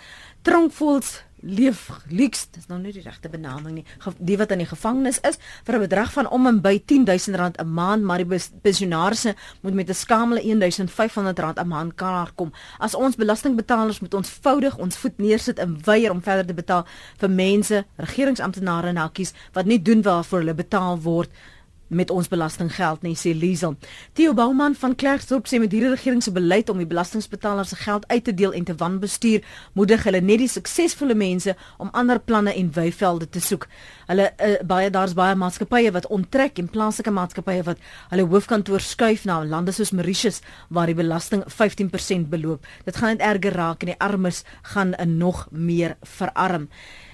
Tronkvoels leef luks dis nou nie die regte benaming nie. Die wat in die gevangenis is vir 'n bedrag van om en by 10000 rand 'n maand maar die pensionaarse moet met 'n skamele 1500 rand 'n maand klaar kom. As ons belastingbetalers moet ons voudig ons voet neersit en weier om verder te betaal vir mense regeringsamptenare en hakkies wat nie doen waarvoor hulle betaal word met ons belastinggeld nie sê Liesel. Theo Bouman van Klerksdorp sê met hierdie regering se beleid om die belastingbetalers se geld uit te deel en te wanbestuur, moedig hulle net die suksesvolle mense om ander planne en weivelde te soek. Hulle uh, baie daar's baie maatskappye wat onttrek en plaaslike maatskappye wat hulle hoofkantoor skuif na lande soos Mauritius waar die belasting 15% beloop. Dit gaan net erger raak en die armes gaan nog meer verarm.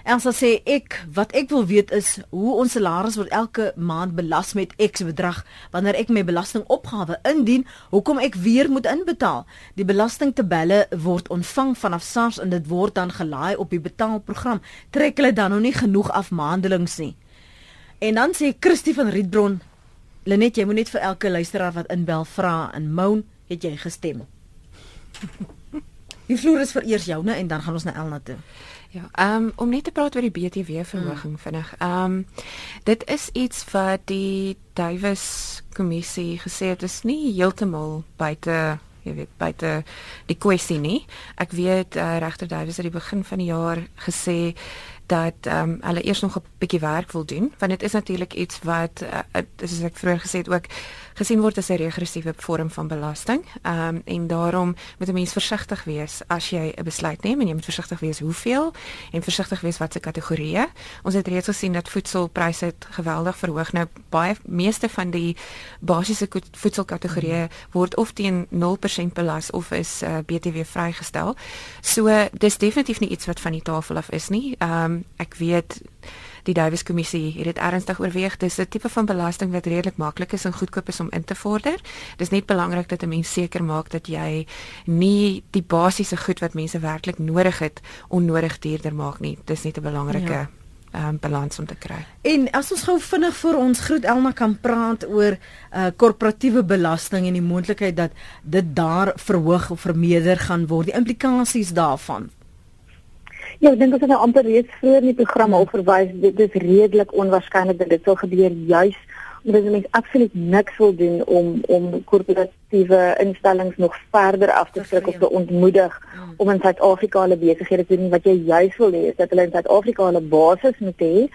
Elsa sê ek wat ek wil weet is hoe ons salaris word elke maand belas met X bedrag wanneer ek my belastingopgawe indien, hoekom ek weer moet inbetaal. Die belastingtabelle word ontvang vanaf SARS en dit word dan gelaai op die betaalprogram. Trek hulle dan nog nie genoeg af maandelings nie. En dan sê Christie van Rietbron, Lenet, jy moet net vir elke luisteraar wat inbel vra en Moon, het jy gestem? (laughs) Die vloer is vir eers joune en dan gaan ons na Elna toe. Ja, ehm um, om net te praat oor die BTW verhoging hmm. vinnig. Ehm um, dit is iets wat die Duwys kommissie gesê het is nie heeltemal buite jy weet buite die kwessie nie. Ek weet uh, regter Duwys het die begin van die jaar gesê dat ehm um, hulle eers nog 'n bietjie werk wil doen want dit is natuurlik iets wat uh, soos ek vroeër gesê het ook gesien word as 'n regressiewe vorm van belasting. Ehm um, en daarom moet 'n mens versigtig wees as jy 'n besluit neem en jy moet versigtig wees hoeveel en versigtig wees watse kategorieë. Ons het reeds gesien dat voedselpryse het geweldig verhoog. Nou baie meeste van die basiese voedselkategorieë word of teen 0% belas of is uh, eh, BTW vrygestel. So dis definitief nie iets wat van die tafel af is nie. Ehm um, ek weet die Davies kommissie het dit ernstig oorweeg. Dis 'n tipe van belasting wat redelik maklik is en goedkoop is om in te vorder. Dis net belangrik dat 'n mens seker maak dat jy nie die basiese goed wat mense werklik nodig het onnodig duurder maak nie. Dis net 'n belangrike ja um, balans om te kry. En as ons gou vinnig vir ons groet Elma kan praat oor uh korporatiewe belasting en die moontlikheid dat dit daar verhoog of vermeerder gaan word, die implikasies daarvan. Ja, ek dink as jy nou amper reeds vroeër in die program al verwys, dit is redelik onwaarskynlik dat dit sal gebeur juis omdat mense absoluut niks wil doen om om korporatiewe instellings nog verder af te skrik of te ontmoedig mm. om in Suid-Afrika hulle besighede te doen. Wat jy juis wil hê is dat hulle in Suid-Afrika hulle basis moet hê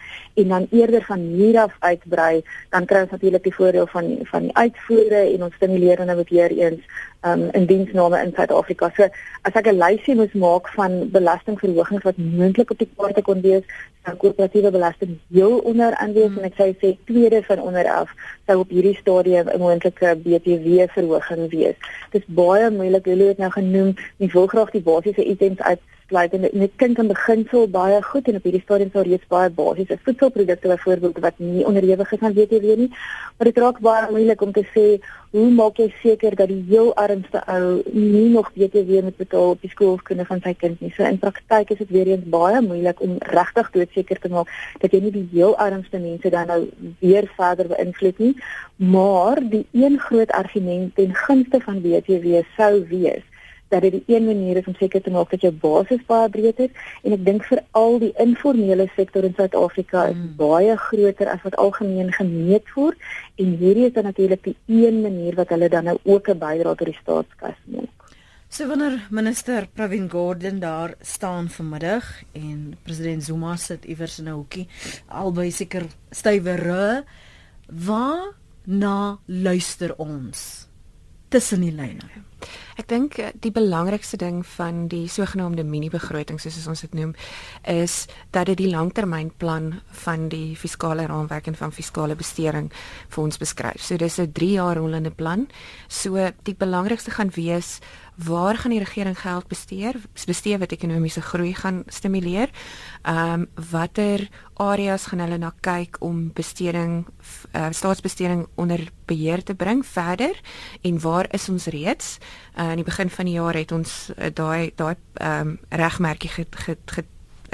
en dan eerder van hier af uitbrei, dan kry ons natuurlik die voordeel van van die uitvoere en ons stimuleer dan weer eens um, in diensname in Suid-Afrika. So as ek 'n lysie moet maak van belastingverhogings wat moontlik op die kaarte kon wees, sou korporatiewe belasting heel onder aanwees hmm. en ek sou sê tweede van onder af sou op hierdie stadium 'n moontlike BTW verhoging wees. Dit is baie moeilik, hulle het nou genoem, jy wil graag die basiese items uit aansluit en dit klink aan beginsel baie goed en op hierdie stadium sou reeds baie basiese voedselprodukte byvoorbeeld wat nie onderhewig is aan BTW nie. Maar dit raak baie moeilik om te sê hoe maak jy seker dat die heel armste ou nie nog BTW moet betaal op die skoolskunde van sy kind nie. So in praktyk is dit weer eens baie moeilik om regtig doodseker te maak dat jy nie die heel armste mense dan nou weer verder beïnvloed nie. Maar die een groot argument ten gunste van BTW sou wees dat dit die een manier is om seker te maak dat jou basis baie breed is en ek dink vir al die informele sektor in Suid-Afrika is mm. baie groter as wat algemeen gemeet word en hierdie is dan natuurlik die een manier wat hulle dan nou ook 'n bydrae tot die staatskas maak. So wanneer minister Pravin Gordhan daar staan vanmiddag en president Zuma sit iewers in 'n hoekie albei seker stywer waar na luister ons tussen die lyne. Ek dink eh, die belangrikste ding van die sogenaamde mini-begroting soos ons dit noem is dat dit die langtermynplan van die fiskale raamwerk en van fiskale besteding vir ons beskryf. So dis 'n 3 jaar rollende plan. So die belangrikste gaan wees waar gaan die regering geld bestee? Bestee wat ekonomiese groei gaan stimuleer. Ehm um, watter areas gaan hulle na kyk om besteding uh, staatsbesteding onder beheer te bring verder en waar is ons reeds? Uh, in die begin van die jaar het ons uh, daai daai ehm um, regmerkie get, get, get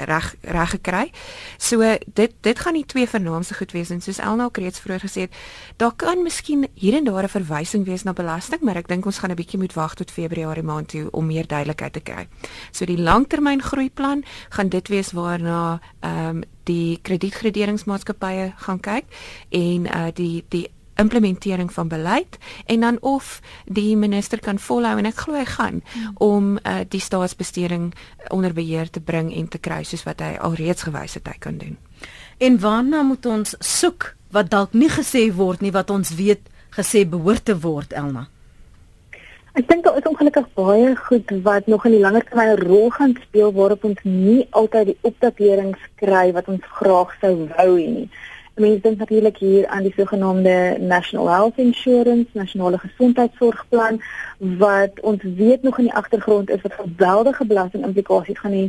reg reg gekry. So dit dit gaan nie twee vernaamste goed wees en soos Elna reeds vroeër gesê het, daar kan miskien hier en daar 'n verwysing wees na belasting, maar ek dink ons gaan 'n bietjie moet wag tot Februarie maand toe om meer duidelikheid te kry. So die langtermyn groeiplan gaan dit wees waarna ehm um, die kredietgraderingsmaatskappye gaan kyk en uh die die implementering van beleid en dan of die minister kan volhou en ek glo hy gaan hmm. om uh, die staatsbesteding onder beheer te bring en te kry soos wat hy alreeds gewys het hy kan doen. En waarna moet ons soek wat dalk nie gesê word nie wat ons weet gesê behoort te word Elna? Ek dink daar is ongelukkig baie goed wat nog in die langer termyn 'n rol gaan speel waarop ons nie altyd die opdaterings kry wat ons graag sou wou hê nie. Mense dink natuurlik hier aan die sogenaamde National Health Insurance, nasionale gesondheidsorgplan wat ons weet nog in die agtergrond is wat geweldige belastingimplikasies gaan hê,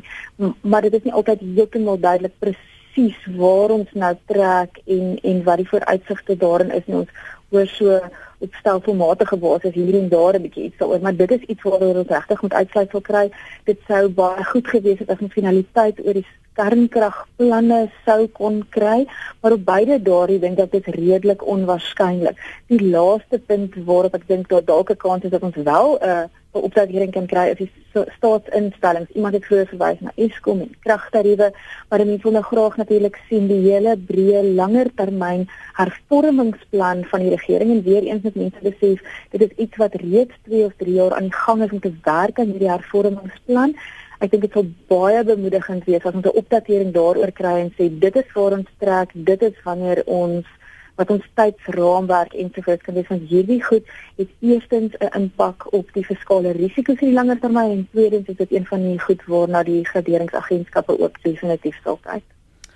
maar dit is nie altyd heeltemal duidelik presies waar ons nou trek en en wat die vooruitsigte daarin is nie. Ons hoor so op stelselmatige basis hier en daar 'n bietjie iets daaroor, maar dit is iets waaroor ons regtig moet uitsluitsel kry. Dit sou baie goed gewees het as ons finaliteit oor die kernkragplanne sou kon kry, maar op beide daardie dink ek dit redelik onwaarskynlik. Die laaste punt waarop ek dink daar dalk 'n kans is dat ons wel 'n uh, opdatering kan kry is die staatsinstellings. Iemand het vroeër verwys na Eskom en kragtariewe, maar mense wil nou graag natuurlik sien die hele breë langer termyn hervormingsplan van die regering en weer eens met mense besef dit is iets wat reeds 2 of 3 jaar aan die gang is om te werk aan hierdie hervormingsplan. Ek dink dit sal baie bemoedigend wees as ons 'n opdatering daaroor kry en sê dit is waar ons trek, dit is wanneer ons wat ons tydsraamwerk ensovoorts kan wees van hierdie goed het eerstens 'n impak op die fiskale risiko's in die langer termyn en tweedens is dit een van die goed waarna die graderingsagentskappe ook definitief sal kyk.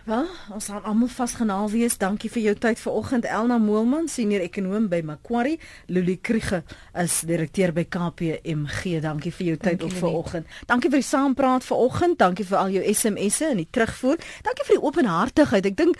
Wel, ons gaan almal vasgenaal wees. Dankie vir jou tyd vanoggend Elna Moelman, senior ekonom by Macquarie. Lulie Kriege is direkteur by KPMG. Dankie vir jou tyd op vanoggend. Dankie vir die saampraat vanoggend. Dankie vir al jou SMS'e en die terugvoer. Dankie vir die openhartigheid. Ek dink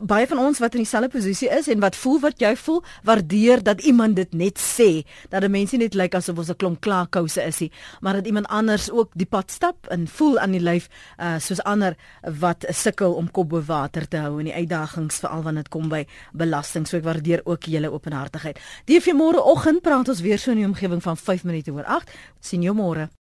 baie van ons wat in dieselfde posisie is en wat voel wat jy voel, waardeer dat iemand dit net sê, dat 'n mens nie net lyk asof ons 'n klomp klaarkouse is nie, maar dat iemand anders ook die pad stap en voel aan die lyf uh soos ander wat sukkel om kop bo water te hou in die uitdagings veral wanneer dit kom by belasting. So ek waardeer ook julle openhartigheid. Die vir môre oggend praat ons weer so in die omgewing van 5 minute oor 8. Sien jou môre.